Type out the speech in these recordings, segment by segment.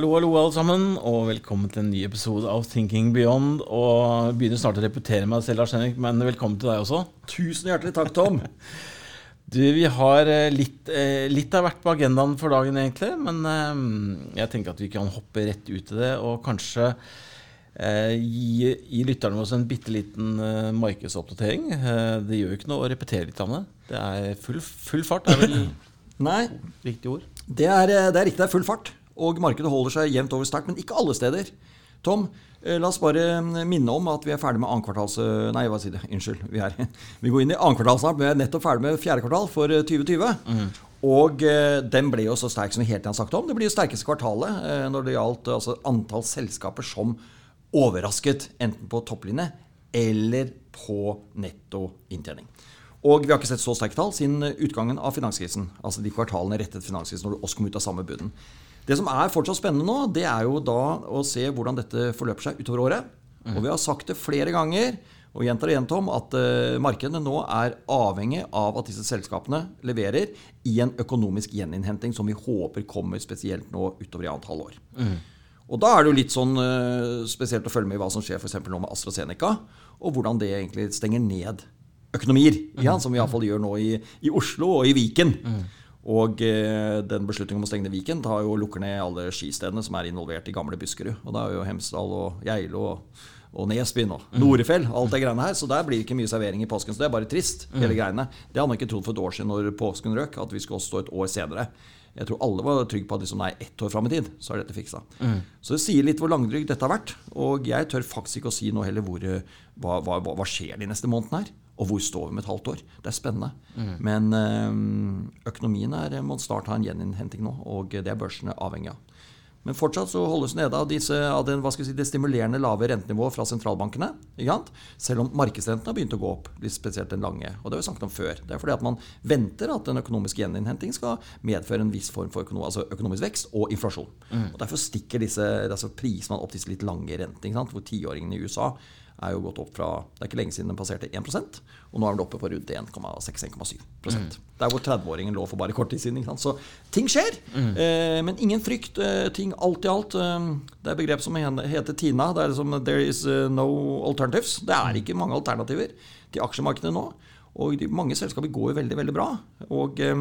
Hallo, hallo, alle sammen, og velkommen til en ny episode av Thinking Beyond. Og jeg begynner snart å repetere meg selv, Lars Henrik, men velkommen til deg også. Tusen hjertelig takk, Tom. Du, Vi har eh, litt, eh, litt av hvert på agendaen for dagen, egentlig. Men eh, jeg tenker at vi kan hoppe rett ut i det, og kanskje eh, gi, gi lytterne våre en bitte liten markedsoppdatering. Det gjør jo ikke noe å repetere litt av det. Det er full, full fart, er vel Nei, riktig ord. det er, det er riktig, det er full fart. Og markedet holder seg jevnt over sterkt, men ikke alle steder. Tom, eh, la oss bare minne om at vi er ferdig med annenkvartals... Nei, hva sier det? Unnskyld. Vi, er, vi går inn i annet kvartal snart, vi er nettopp ferdig med fjerde kvartal for eh, 2020. Og eh, den ble jo så sterk som vi helt igjen har sagt om. Det blir jo sterkeste kvartalet eh, når det gjaldt altså, antall selskaper som overrasket enten på topplinje eller på netto inntjening. Og vi har ikke sett så sterke tall siden utgangen av finanskrisen. Altså de kvartalene rettet finanskrisen når du også kom ut av samme buden. Det som er fortsatt spennende nå, det er jo da å se hvordan dette forløper seg utover året. Og vi har sagt det flere ganger, og gjentar igjen, Tom, at uh, markedene nå er avhengig av at disse selskapene leverer i en økonomisk gjeninnhenting som vi håper kommer spesielt nå utover i annet halvår. Og da er det jo litt sånn uh, spesielt å følge med i hva som skjer for eksempel nå med AstraZeneca, og hvordan det egentlig stenger ned økonomier, ja, som vi iallfall gjør nå i, i Oslo og i Viken. Og eh, den beslutningen om å stenge Viken tar jo lukker ned alle skistedene som er involvert i gamle Buskerud. Og da er jo Hemsedal og Geilo og, og Nesbyen og Norefjell alt det greiene her. Så der blir det ikke mye servering i påsken. Så det er bare trist, hele greiene. Det hadde man ikke trodd for et år siden når påsken røk, at vi skulle også stå et år senere. Jeg tror alle var trygge på at liksom, nei, ett år fram i tid, så er dette fiksa. Så det sier litt hvor langdrygt dette har vært. Og jeg tør faktisk ikke å si nå heller hvor, eh, hva, hva, hva skjer de neste månedene her. Og hvor står vi med et halvt år? Det er spennende. Men eh, økonomien er, må snart ha en gjeninnhenting nå, og det er børsene avhengig av. Men fortsatt så holdes nede av, disse, av den, si, det stimulerende lave rentenivået fra sentralbankene. Selv om markedsrenten har begynt å gå opp, spesielt den lange. Og det har vi snakket om før. Det er fordi at man venter at en økonomisk gjeninnhenting skal medføre en viss form for økonom, altså økonomisk vekst og inflasjon. Og Derfor stikker disse, altså priser man opp disse litt lange rentene. Hvor tiåringene i USA er jo gått opp fra Det er ikke lenge siden den passerte 1% og nå er den oppe på rundt 1,6-1,7% Der hvor 30-åringen lå for bare kort tid siden. Så ting skjer, eh, men ingen frykt. Eh, ting alt i alt. Eh, det er et begrep som heter TINA. Det er liksom There is eh, no alternatives. Det er ikke mange alternativer til aksjemarkedet nå. Og de, mange selskaper går jo veldig, veldig bra. Og, eh,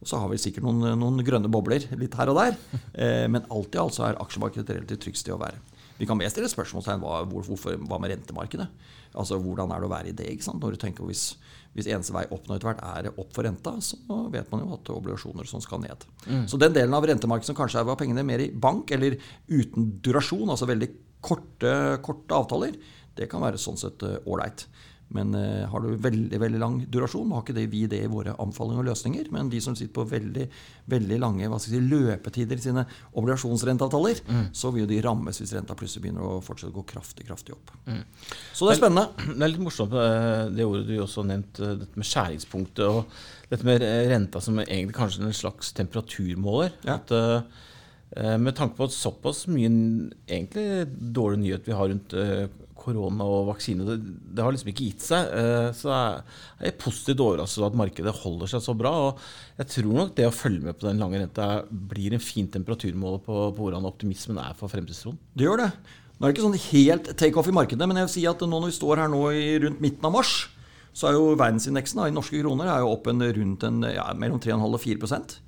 og så har vi sikkert noen, noen grønne bobler litt her og der. Eh, men alt i alt så er aksjemarkedet et relativt trygt sted å være. Vi kan mer stille spørsmålstegn hva, hvor, hvorfor, hva med rentemarkedet. Altså Hvordan er det å være i det? ikke sant? Når du tenker Hvis, hvis eneste vei opp nå etter hvert er opp for renta, så vet man jo at obligasjoner og sånn skal ned. Så den delen av rentemarkedet som kanskje er var pengene mer i bank, eller uten durasjon, altså veldig korte, korte avtaler, det kan være sånn sett ålreit. Men eh, har du veldig veldig lang durasjon, har ikke det, vi det i våre anbefalinger og løsninger. Men de som sitter på veldig veldig lange si, løpetider i sine obligasjonsrenteavtaler, så vil de rammes hvis renta plutselig begynner å fortsette å gå kraftig kraftig opp. Så det er spennende. Det er litt morsomt eh, det ordet du også har nevnt, eh, dette med skjæringspunktet og dette med renta som egentlig kanskje en slags temperaturmåler. Ja. At, med tanke på at såpass mye egentlig dårlig nyhet vi har rundt eh, korona og vaksine, det, det har liksom ikke gitt seg. Så Så er jeg positivt overrasket over at markedet holder seg så bra. og Jeg tror nok det å følge med på den lange renta blir en fin temperaturmåler på, på hvordan optimismen er for fremtidstroen. Det gjør det. Nå er det ikke sånn helt takeoff i markedet, men jeg vil si at nå når vi står her nå i rundt midten av mars, så er jo verdensindeksen da, i norske kroner er jo opp en rundt en, ja, mellom 3,5 og 4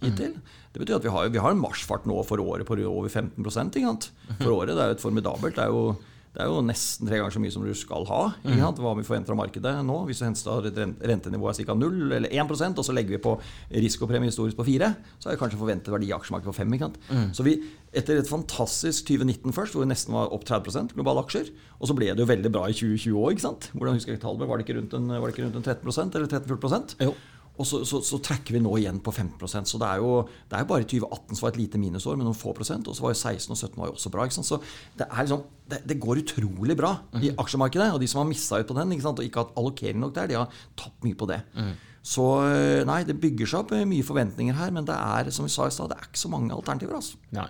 hittil. Mm. Det betyr at vi har, vi har en marsjfart nå for året på over 15% ikke sant? For året. Det er jo et formidabelt. Det er jo, det er jo nesten tre ganger så mye som du skal ha. Mm. Hva vi forventer av markedet nå. Hvis du henter et rentenivå er ca. 0 eller 1% og så legger vi på risikopremie historisk på 4, så er det kanskje forventet verdi i aksjemarkedet på 5 mm. Så vi, etter et fantastisk 2019 først, hvor vi nesten var opp 30 globale aksjer, og så ble det jo veldig bra i 2020 òg? Hvordan husker jeg tallet? Var det ikke rundt en, var det ikke rundt en 13% eller 13-14 Jo. Og så, så, så trekker vi nå igjen på 15% Så det er jo det er jo bare 2018 som var et lite minusår med noen få prosent. Og så var jo 16 og 17 var jo også bra. Så det, liksom, det, det går utrolig bra i aksjemarkedet. Og de som har missa ut på den ikke sant? og ikke hatt allokering nok der, de har tapt mye på det. Så eh, nei, det bygger seg opp eh, mye forventninger her, men det er som vi sa i stad, det er ikke så mange alternativer. altså. Nei.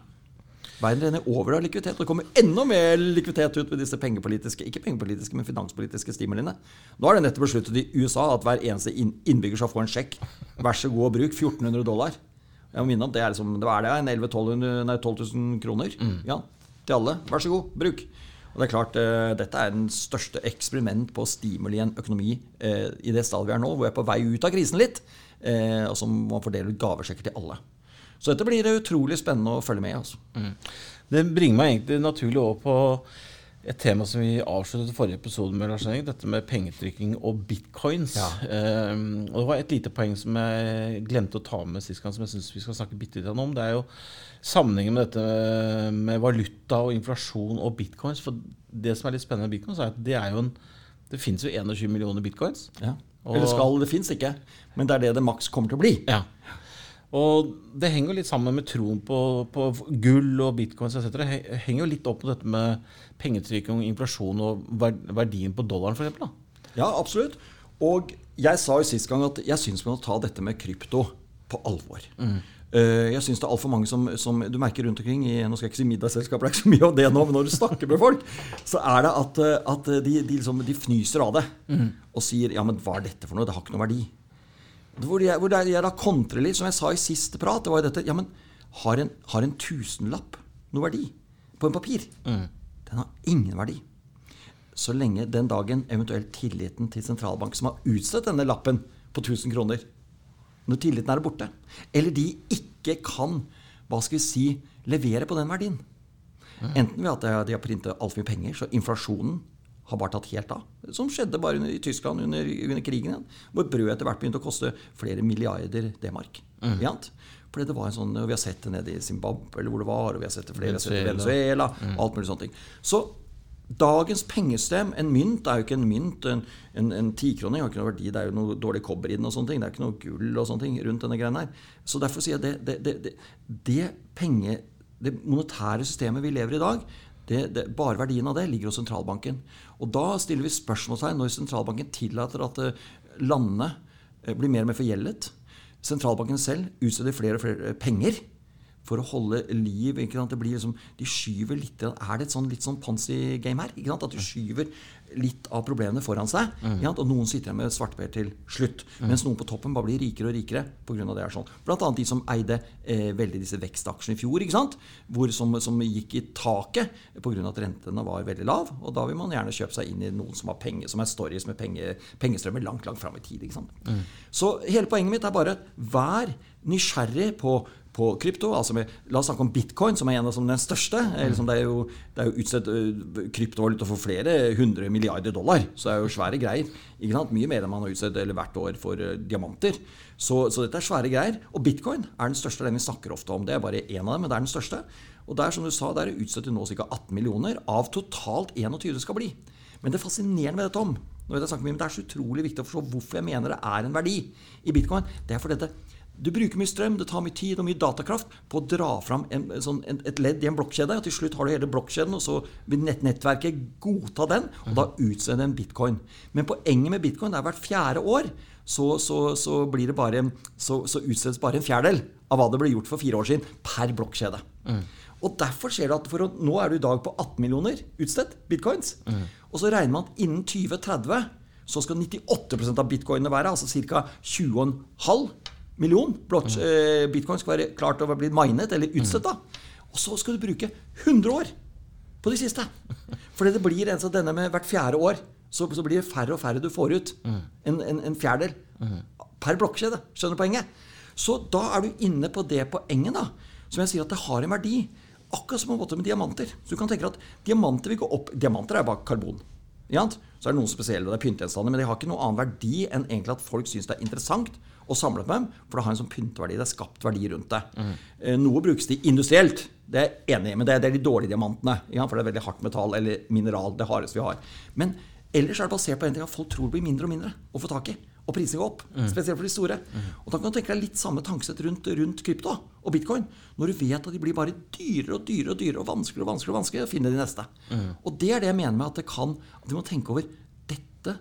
Verden renner over av likviditet, og det kommer enda mer likviditet ut med disse pengepolitiske ikke pengepolitiske, men finanspolitiske stimuliene. Nå har det nettopp besluttet i USA at hver eneste inn- innbygger skal få en sjekk. Vær så god og bruk 1400 dollar. Jeg må minne om Det er liksom, det er det, en 11 12 nei, 12 000 kroner ja, til alle. Vær så god, bruk. Og det er klart, uh, Dette er den største eksperiment på stimuli i en økonomi uh, i det stadiet vi er nå, hvor vi er på vei ut av krisen litt. Uh, og som må fordele ut gavesjekker til alle. Så dette blir utrolig spennende å følge med i. Altså. Det bringer meg egentlig naturlig over på et tema som vi avsluttet forrige episode med, Lars Henrik, dette med pengetrykking og bitcoins. Eh, og Det var et lite poeng som jeg glemte å ta med sist gang, som jeg syns vi skal snakke bitte litt om. Det er jo sammenhengen med dette med valuta og inflasjon og bitcoins. For det som er litt spennende med bitcoins, er at det er jo en Det finnes jo 21 millioner bitcoins. Ja. Eller skal, det fins ikke. Men det er det det maks kommer til å bli. Ja. Og det henger jo litt sammen med troen på, på gull og bitcoins etc. Det henger jo litt opp med dette med pengetrykking, inflasjon og verdien på dollaren f.eks. Ja, absolutt. Og jeg sa jo sist gang at jeg syns vi må ta dette med krypto på alvor. Mm. Jeg synes det er altfor mange som, som Du merker rundt omkring i Nå skal jeg ikke si middagsselskaper, det er ikke så mye av det nå, men når du snakker med folk, så er det at, eh, at de, de, liksom, de fnyser av det. Og sier 'ja, men hva er dette for noe? Det har ikke noe verdi'. Hvor jeg, hvor jeg, da kontrer litt, som jeg sa i siste prat, det var jo dette Ja, men har en, har en tusenlapp noe verdi på en papir? Den har ingen verdi. Så lenge den dagen eventuelt tilliten til sentralbank som har utstedt denne lappen på 1000 kroner, når tilliten er borte, eller de ikke kan hva skal vi si, levere på den verdien. Enten ved at de har printet altfor mye penger, så inflasjonen har bare tatt helt av. Som skjedde bare i Tyskland under, under krigen igjen. Hvor brød etter hvert begynte å koste flere milliarder D-mark. Mm. Fordi det var en sånn, og Vi har sett det nede i Zimbabwe, eller hvor det var, og vi har sett det flere det i Venezuela. Mm. alt mulig sånne ting. Så dagens pengesystem En mynt er jo ikke en mynt. En, en, en tikroning har ikke noe verdi. Det er jo noe dårlig kobber i den. og sånne ting. Det er ikke noe gull og sånne ting rundt denne greien her. Så derfor sier jeg det, det, det, det, det penge, det monetære systemet vi lever i i dag, det, det, bare verdien av det ligger hos sentralbanken. Og da stiller vi spørsmålstegn når sentralbanken tillater at eh, landene eh, blir mer og mer forgjeldet. Sentralbanken selv utsteder flere og flere penger for å holde liv. Ikke sant? Det blir liksom, de skyver litt Er det et sånn, litt sånn Ponzi-game her? Ikke sant? At de skyver litt av problemene foran seg. Mm. Og noen sitter igjen med svarteper til slutt. Mens noen på toppen bare blir rikere og rikere På grunn av det er sånn. Blant annet de som eide eh, veldig disse vekstaksjene i fjor, ikke sant? Hvor, som, som gikk i taket pga. at rentene var veldig lav. Og da vil man gjerne kjøpe seg inn i noen som har penger, som er stories med penge, pengestrømmer langt langt fram i tid. ikke sant? Så hele poenget mitt er bare vær nysgjerrig på på krypto. altså med, La oss snakke om bitcoin, som er en av som den største. Eh, Liksom det, er jo, det er jo utstedt øh, kryptovaluta for flere hundre milliarder dollar. Så det er jo svære greier. Ikke sant? Mye mer enn man har utstedt eller hvert år for øh, diamanter. Så, så dette er svære greier. Og bitcoin er den største, den vi snakker ofte om. Det er bare én av dem, men det er den største. Og der, som du sa, der er det utstedt til nå ca. 18 millioner av totalt 21 det skal bli. Men det fascinerende med dette om, nå vet jeg snakker mye, men det er så utrolig viktig å forstå hvorfor jeg mener det er en verdi i bitcoin. Det er fordi dette du bruker mye strøm, det tar mye tid og mye datakraft på å dra fram en, sånn, et ledd i en blokkjede. og Til slutt har du hele blokkjeden, og så vil nett, nettverket godta den, og da utsteder en bitcoin. Men poenget med bitcoin er hvert fjerde år så, så, så, blir det bare, så, så utstedes bare en fjerdedel av hva det ble gjort for fire år siden per blokkjede. Og derfor skjer det at å, Nå er du i dag på 18 millioner utstedt bitcoins. Og så regner man at innen 2030 så skal 98% av bitcoinene være, altså ca. 20,5 million blott, eh, bitcoin skal være klart å bli minet eller utstedt. da. Og så skal du bruke 100 år på de siste. Fordi det blir en sånn denne med hvert fjerde år. Så, så blir det færre og færre du får ut. En, en, en fjerdedel per blokkjede. Skjønner du poenget? Så da er du inne på det poenget, da. Som jeg sier at det har en verdi. Akkurat som på en med diamanter. Så du kan tenke at diamanter vil gå opp Diamanter er bare karbon. Så er det noen spesielle, og det er pyntegjenstander, men de har ikke noen annen verdi enn egentlig at folk syns det er interessant å samlet med dem, for det har en sånn pynteverdi. Det er skapt verdi rundt det. Mm. Noe brukes de industrielt, det er jeg enig i, men det er, det er de dårlige diamantene. Ja. For det er veldig hardt metall eller mineral, det hardeste vi har. Men ellers er det basert på en ting at folk tror det blir mindre og mindre å få tak i. Og prisene går opp, spesielt for de store. Og da kan du tenke deg litt samme tankesett rundt, rundt krypto og bitcoin. Når du vet at de blir bare dyrere og dyrere og dyrere og vanskeligere og vanskeligere, og vanskeligere å finne de neste. Og det er det jeg mener med at det kan At vi må tenke over dette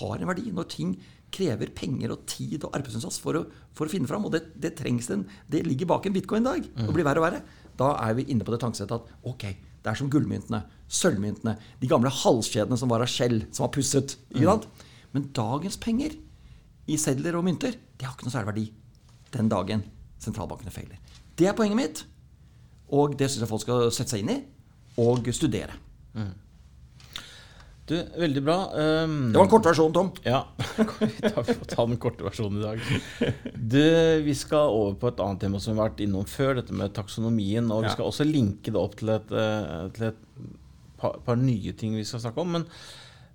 har en verdi. Når ting krever penger og tid og arbeidsinnsats for for å finne fram, og det, det trengs en Det ligger bak en bitcoin i dag. Det blir verre og verre. Da er vi inne på det tankesettet at ok, det er som gullmyntene, sølvmyntene, de gamle halskjedene som var av skjell, som var pusset. Sant? Men dagens penger i sedler og mynter, det har ikke noe særlig verdi den dagen sentralbankene feiler. Det er poenget mitt. Og det syns jeg folk skal sette seg inn i og studere. Du, veldig bra. Um, Det var en kort versjon, Tom. Ja. vi får ta den korte versjonen i dag. Du, vi skal over på et annet tema som vi har vært innom før, dette med taksonomien. Og vi Ja. skal også linke det opp til et, eh, til et par, par nye ting vi skal snakke om. Men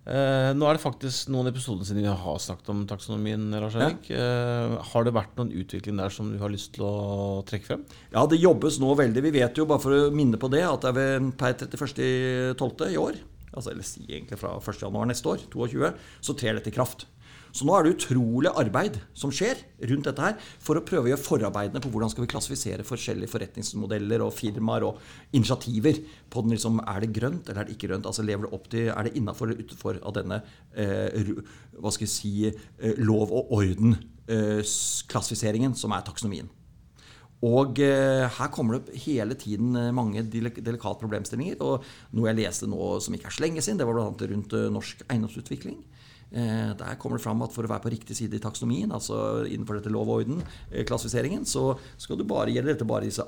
uh, nå er det faktisk noen episoder siden vi har snakket om taksonomien. Lars Erik. Eh, har det vært noen utvikling der som du har lyst til å trekke frem? Ja, det jobbes nå veldig. Vi vet jo, bare for å minne på det, at det er ved per 31.12. i år, altså eller si egentlig fra 1.1. neste år, 22, så trer dette i kraft. Så nå er det utrolig arbeid som skjer rundt dette her for å prøve å gjøre forarbeidene på hvordan skal vi klassifisere forskjellige forretningsmodeller og firmaer og initiativer. på den liksom, Er det grønt eller er det ikke grønt? Altså Lever det opp til, Er det innafor eller utenfor av denne eh, hva skal jeg si, eh, lov og orden-klassifiseringen som er taksonomien? Og eh, her kommer det hele tiden eh, mange delikate problemstillinger. Og noe jeg leste nå som ikke er så lenge siden, det var bl.a. rundt eh, norsk eiendomsutvikling. Eh, der kommer det fram at for å være på riktig side i taksonomien, altså innenfor dette lov og orden-klassifiseringen, så skal du bare gjelde dette bare disse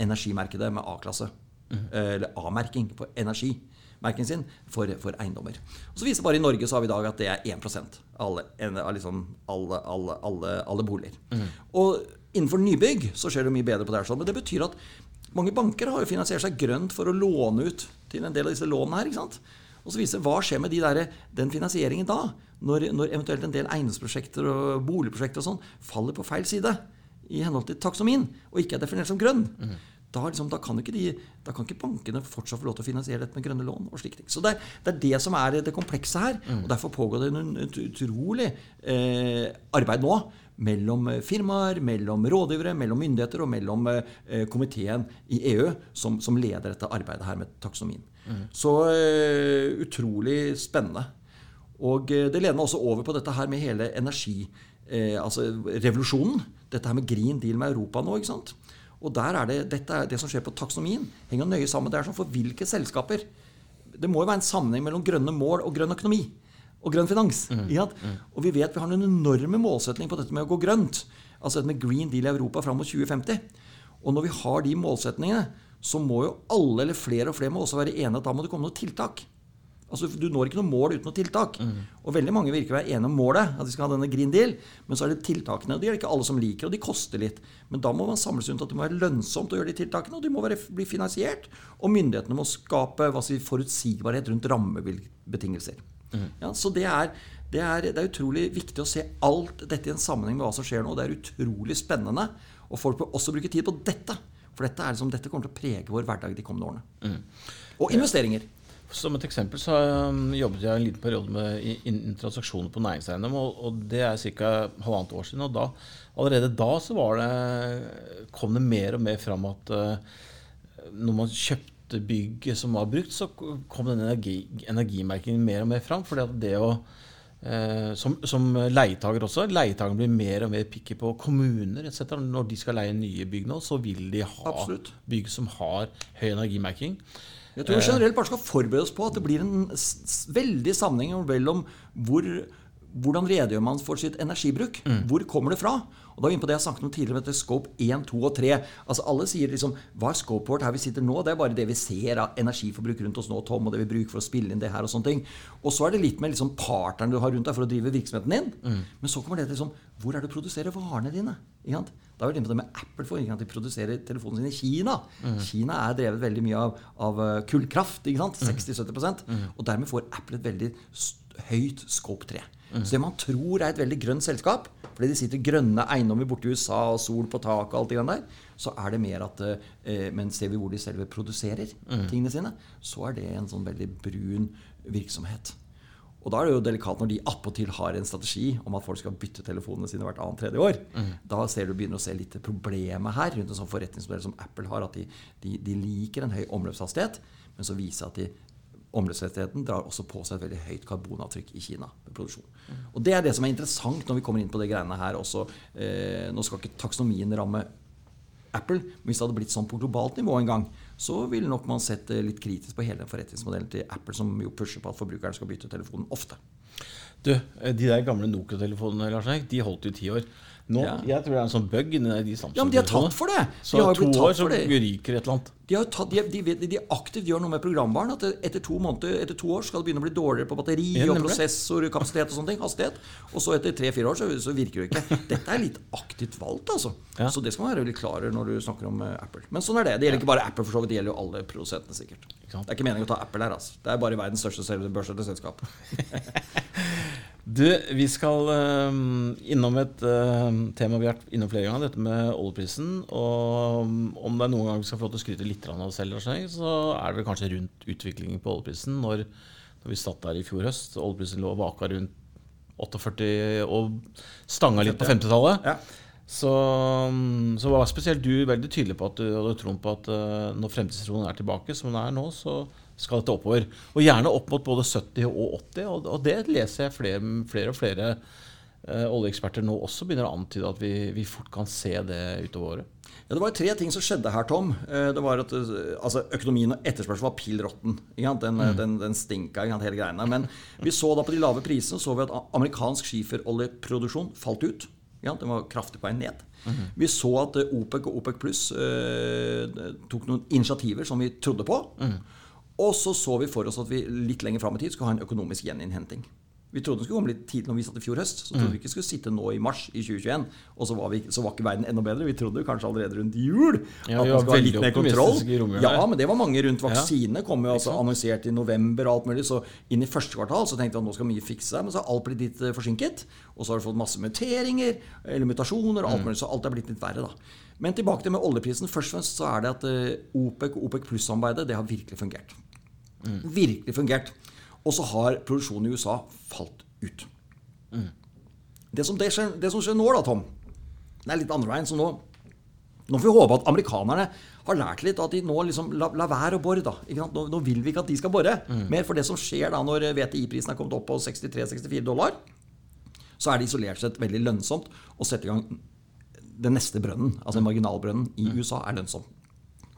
energimerkede med A-klasse. Eh, eller A-merking på energimerkingen sin for, for eiendommer. Og så viser bare i Norge så har vi i dag at det er 1 av alle, liksom alle, alle, alle, alle boliger. Og innenfor nybygg så skjer det mye bedre på det her. sånn, Men det betyr at mange banker har jo finansiert seg grønt for å låne ut til en del av disse lånene her. ikke sant? Og så viser det hva skjer med de der, den finansieringen da, når, når eventuelt en del eiendomsprosjekter og boligprosjekter og sånn faller på feil side i henhold til taksomin og ikke er definert som grønn. Da, liksom, da, kan ikke de, da kan ikke bankene fortsatt få lov til å finansiere dette med grønne lån. og slike ting. Så det, er- det er det som er det komplekse her. og Derfor pågår det en utrolig eh, arbeid nå mellom eh, firmaer, mellom rådgivere, mellom myndigheter og mellom eh, komiteen i EU som, som leder dette arbeidet her med taksonomien. Så eh, utrolig spennende. Og eh, det leder meg også over på dette her med hele energi... Eh, altså revolusjonen. Dette her med green deal med Europa nå. ikke sant? Og der er det, dette det som skjer på taksonomien, henger nøye sammen. Det er sånn for hvilke selskaper Det må jo være en sammenheng mellom grønne mål og grønn økonomi. Og grønn finans. Mm. sant? Og vi vet vi har en enorme målsetning på dette med å gå grønt. Altså dette med green deal i Europa fram mot 2050. Og når vi har de målsetningene, så må jo alle eller flere og flere må også være enige at da må det komme noen tiltak. Altså, Du når ikke noe mål uten noe tiltak. Og veldig mange virker å være enige om målet, at de skal ha denne green deal, men så er det tiltakene. og De er det ikke alle som liker, og de koster litt. Men da må man samles rundt at det må være lønnsomt å gjøre de tiltakene, og de må være, bli finansiert. Og myndighetene må skape hva skal forutsigbarhet rundt rammebetingelser. Ja, så det er, det, er, det er utrolig viktig å se alt dette i en sammenheng med hva som skjer nå. Det er utrolig spennende. Og folk bør også bruke tid på dette. For dette, er liksom, dette kommer til å prege vår hverdag de kommende årene. Og investeringer. Som et eksempel så um, jobbet jeg en liten periode med transaksjoner på næringseiendom, og, det er ca. halvannet år siden. Og da, allerede da så var det, kom det mer og mer fram at uh, når man kjøpte bygg som var brukt, så kom den energi, energimerkingen mer og mer fram. fordi at det å eh, som, som leietager også. Leietageren blir mer og mer picky på kommuner etc. Når de skal leie nye bygg nå, så vil de ha Absolutt. bygg som har høy energimerking. Jeg tror vi generelt bare skal forberede oss på at det blir en veldig sammenheng mellom hvor, hvordan redegjør man for sitt energibruk. Hvor kommer det fra? Og da er vi inne på det jeg snakket om tidligere, med scope 1, 2 og 3. Altså Alle sier liksom Hva er scope vårt her vi sitter nå? Det er bare det vi ser av energiforbruk rundt oss nå, Tom, og det vi bruker for å spille inn det her og sånne ting. Og så er det litt med liksom partneren du har rundt deg for å drive virksomheten din. Men så kommer det til liksom Hvor er det du produserer varene dine? Ikke sant? Da er vi inne på det med Apple. for ikke sant? De produserer telefonene sine i Kina. Kina er drevet veldig mye av, av eh, kullkraft. ikke sant? 60-70% Og dermed får Apple et veldig høyt scope 3. Så det man tror er et veldig grønt selskap, fordi de sitter grønne eiendommer borte i USA og sol på taket og alt det grann der, så er det mer at eh, Men ser vi hvor de selve produserer tingene sine, så er det en sånn veldig brun virksomhet. Og da er det jo delikat når de attpåtil har en strategi om at folk skal bytte telefonene sine hvert annet tredje år. Da ser du begynner å se litt problemet her rundt en sånn forretningsmodell som Apple har. At de, de, de liker en høy omløpshastighet, men så viser at de omløpshastigheten drar også på seg et veldig høyt karbonavtrykk i Kina. med produksjon. Og Det er det som er interessant når vi kommer inn på de greiene her også. Eh, nå skal ikke taksonomien ramme Apple, men hvis det hadde blitt sånn på globalt nivå en gang, så ville nok man sett eh, litt kritisk på hele forretningsmodellen til Apple, som jo pusher på at forbrukeren skal bytte telefonen ofte. Du, eh, de der gamle Nokia-telefonene de holdt jo ti år. Nå, Ja. Jeg tror det er en sånn bug inni de Ja, men de har tatt for det! De har to år så ryker et eller annet. De, har tatt, de, de, de aktivt gjør noe med programvaren. At etter to, måneder, etter to år skal det begynne å bli dårligere på batteri og prosessor prosessorkapasitet og sånne ting. Hastighet. Og så etter tre-fire år så, så virker det ikke. Dette er litt aktivt valgt, altså. Ja. Så det skal man være veldig klar over når du snakker om eh, Apple. Men sånn er det. Det gjelder ikke bare Apple, for så vidt. Det gjelder jo alle produsentene, sikkert. Det er ikke meningen å ta Apple her, altså. Det er bare verdens største børsete selskap. Du, vi skal øhm, innom et øhm, tema vi har vært innom flere ganger, dette med oljeprisen. Og om det er noen gang vi skal få lov til å skryte litt av oss selv, så er det vel kanskje rundt utviklingen på oljeprisen. Når, når vi satt der i fjor høst, oljeprisen lå og vaka rundt 48 og stanga litt på 50-tallet. Ja. Så, så var spesielt du veldig tydelig på at du hadde troen på at øh, når fremtidstroen er tilbake, som den er nå, så skal dette oppover. Og gjerne opp mot både 70 og 80. Og, og det leser jeg flere, flere og flere øh, oljeeksperter nå også begynner å antyde at vi, vi fort kan se det utover året. Ja, Det var tre ting som skjedde her, Tom. Eh, Det var at eh, altså, Økonomien og etterspørselen var pill råtten. Den, Mm. den, den stinka, hele greiene. Men vi så da på de lave prisene så vi at amerikansk skiferoljeproduksjon falt ut. Den var kraftig på vei ned. Mm. Vi så at eh, OPEC og OPEC pluss eh, tok noen initiativer som vi trodde på. Mm. Og så så vi for oss at vi litt lenger fram i tid skulle ha en økonomisk gjeninnhenting. Vi trodde den skulle komme litt tidlig når vi satt i fjor høst. Så trodde Mm. vi ikke skulle sitte nå i mars i 2021, og så var, vi, så var ikke verden enda bedre. Vi trodde kanskje allerede rundt jul Ja, at vi man skulle ha litt mer kontroll. Ja, men det var mange rundt vaksine. Kom jo altså annonsert i november og alt mulig. Så inn i første kvartal så tenkte vi at nå skal mye fikse seg, men så har alt blitt litt eh, forsinket. Og så har du fått masse muteringer, eller mutasjoner, og Mm. alt mulig, så alt er blitt litt verre, da. Men tilbake til med oljeprisen. Først og fremst så er det at eh, OPEC og OPEC pluss-samarbeidet, det har virkelig fungert. Virkelig fungert. Og så har produksjonen i USA falt ut. Det, som, det, skjer, det som skjer nå, da, Tom, det er litt andre veien. Så nå, nå får vi håpe at amerikanerne har lært litt, at de nå liksom la, la være å bore. da? Nå, nå vil vi ikke at de skal bore. Mer for det som skjer da når VTI-prisen er kommet opp på 63-64 dollar, så er det isolert sett veldig lønnsomt å sette i gang den neste brønnen, altså marginalbrønnen i USA, er lønnsom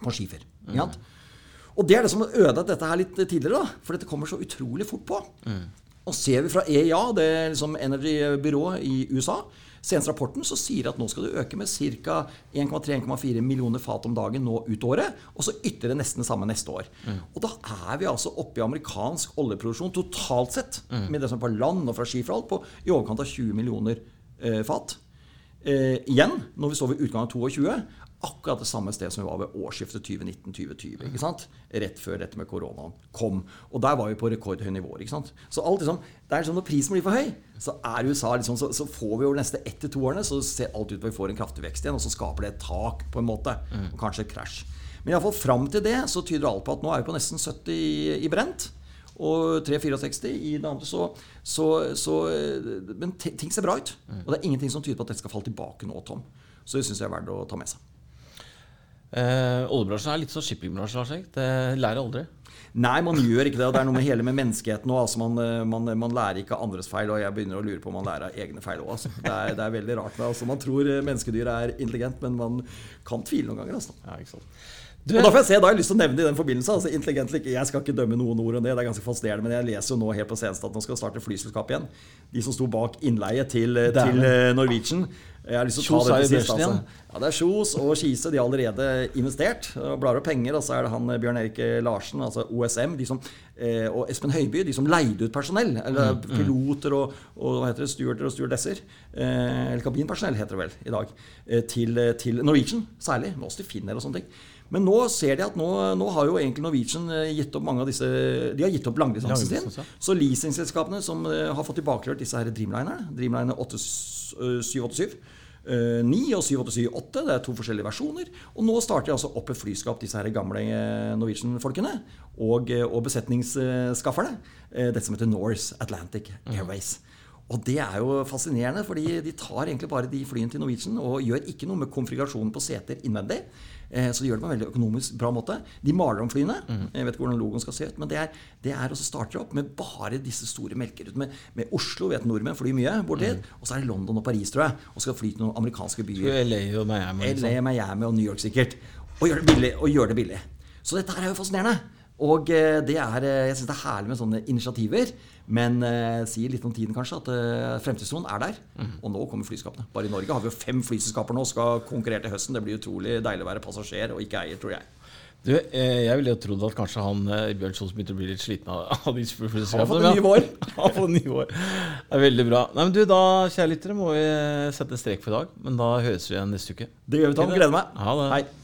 på skifer. Ikke sant? Og det er det som har ødelagt dette her litt tidligere, da, for dette kommer så utrolig fort på. Og ser vi fra EIA, det er liksom energy-byrået i USA, senest rapporten så sier at nå skal det øke med ca. 1,3-1,4 millioner fat om dagen nå ut året, og så ytterligere nesten det samme neste år. Og da er vi altså oppe i amerikansk oljeproduksjon totalt sett, med det som er på land og fra skifer og alt, på i overkant av 20 millioner eh, fat. Eh, igjen, når vi står ved utgangen av 22, akkurat det samme sted som vi var ved årsskiftet 2019-2020. ikke sant? Rett før dette med koronaen kom. Og der var vi på rekordhøye nivåer. ikke sant? Så alt liksom, det er liksom Når prisen blir for høy, så er USA liksom, så, så får vi over de neste ett til to årene så ser alt ut til vi får en kraftig vekst igjen, og så skaper det et tak på en måte. Og kanskje et krasj. Men iallfall fram til det så tyder alt på at nå er vi på nesten 70 i, i brent. Og 364 i det andre, så, så, så Men ting ser bra ut. Og det er ingenting som tyder på at dette skal falle tilbake nå, Tom. Så det syns jeg er verdt å ta med seg. Eh, oljebransjen er litt som shippingbransjen, Lars Det lærer aldri. Nei, man gjør ikke det. og Det er noe med hele med menneskeheten òg. Altså man, man, man lærer ikke av andres feil. Og jeg begynner å lure på om man lærer av egne feil òg. Altså. Det, er- det er veldig rart. Altså, man tror menneskedyr er intelligent, men man kan tvile noen ganger. Altså. Ja, ikke sant? Og da får jeg se, da har jeg lyst til å nevne det i den forbindelse. Altså, intelligent ikke, Jeg skal ikke dømme noen ord om det, det er ganske fascinerende. Men jeg leser jo nå helt på senest at nå skal starte flyselskap igjen. De som sto bak innleie til, til eh, Norwegian. Jeg har lyst til å ta det til sist. Altså. Ja, det er Kjos og Skise. De har allerede investert. og Blar opp penger. Og så er det han eh, Bjørn Erik Larsen, altså OSM, som, eh, og Espen Høiby, de som leide ut personell. Eller piloter og, og hva heter det, stewarder og stewardesser. Eh, eller kabinpersonell, heter det vel i dag. Eh, til, til Norwegian særlig. Men også til Finnair og sånne ting. Men nå ser de at nå, nå har jo egentlig Norwegian eh, gitt opp mange av disse De har gitt opp langdistansen sin. Så leasingselskapene som eh, har fått tilbakelørt disse her Dreamlinerne, Dreamliner 8, eh, 787, eh, 9 og 787-8, det er to forskjellige versjoner. Og nå starter de altså opp et flyskap, disse her gamle Norwegian-folkene, og, og besetningsskafferne. Dette som heter Norse Atlantic Airways. Og det er jo fascinerende, fordi de tar egentlig bare de flyene til Norwegian og gjør ikke noe med konfigurasjonen på seter innvendig. Eh, Så de gjør det på en veldig økonomisk bra måte. De maler om flyene. Jeg vet ikke hvordan logoen skal se ut, men det er, det er også starter opp med bare disse store melkerutene. Med, med Oslo vet nordmenn flyr mye borti, mm. Og så er det London og Paris, tror jeg. Og skal fly til noen amerikanske byer. LA og Miami. LA, sånn. Miami og New York sikkert. Og gjør det billig. Og gjør det billig. Så dette her er jo fascinerende. Og eh, det er, eh, jeg syns det er herlig med sånne initiativer. Men eh, sier litt om tiden, kanskje, at eh, fremtidstroen er der. Og nå kommer flyskapene. Bare i Norge har vi jo fem flyselskaper nå og skal konkurrere til høsten. Det blir utrolig deilig å være passasjer og ikke eier, tror jeg. Du, eh, jeg ville jo trodd at kanskje han eh, Bjørn Kjos begynte å bli litt sliten av, av de flyselskapene. Han har fått ny vår. Det er veldig bra. Nei, men du, da, kjære lyttere, må vi sette en strek for i dag. Men da høres vi igjen neste uke. Det gjør vi, Tom. Gleder meg. Ha det. Hei.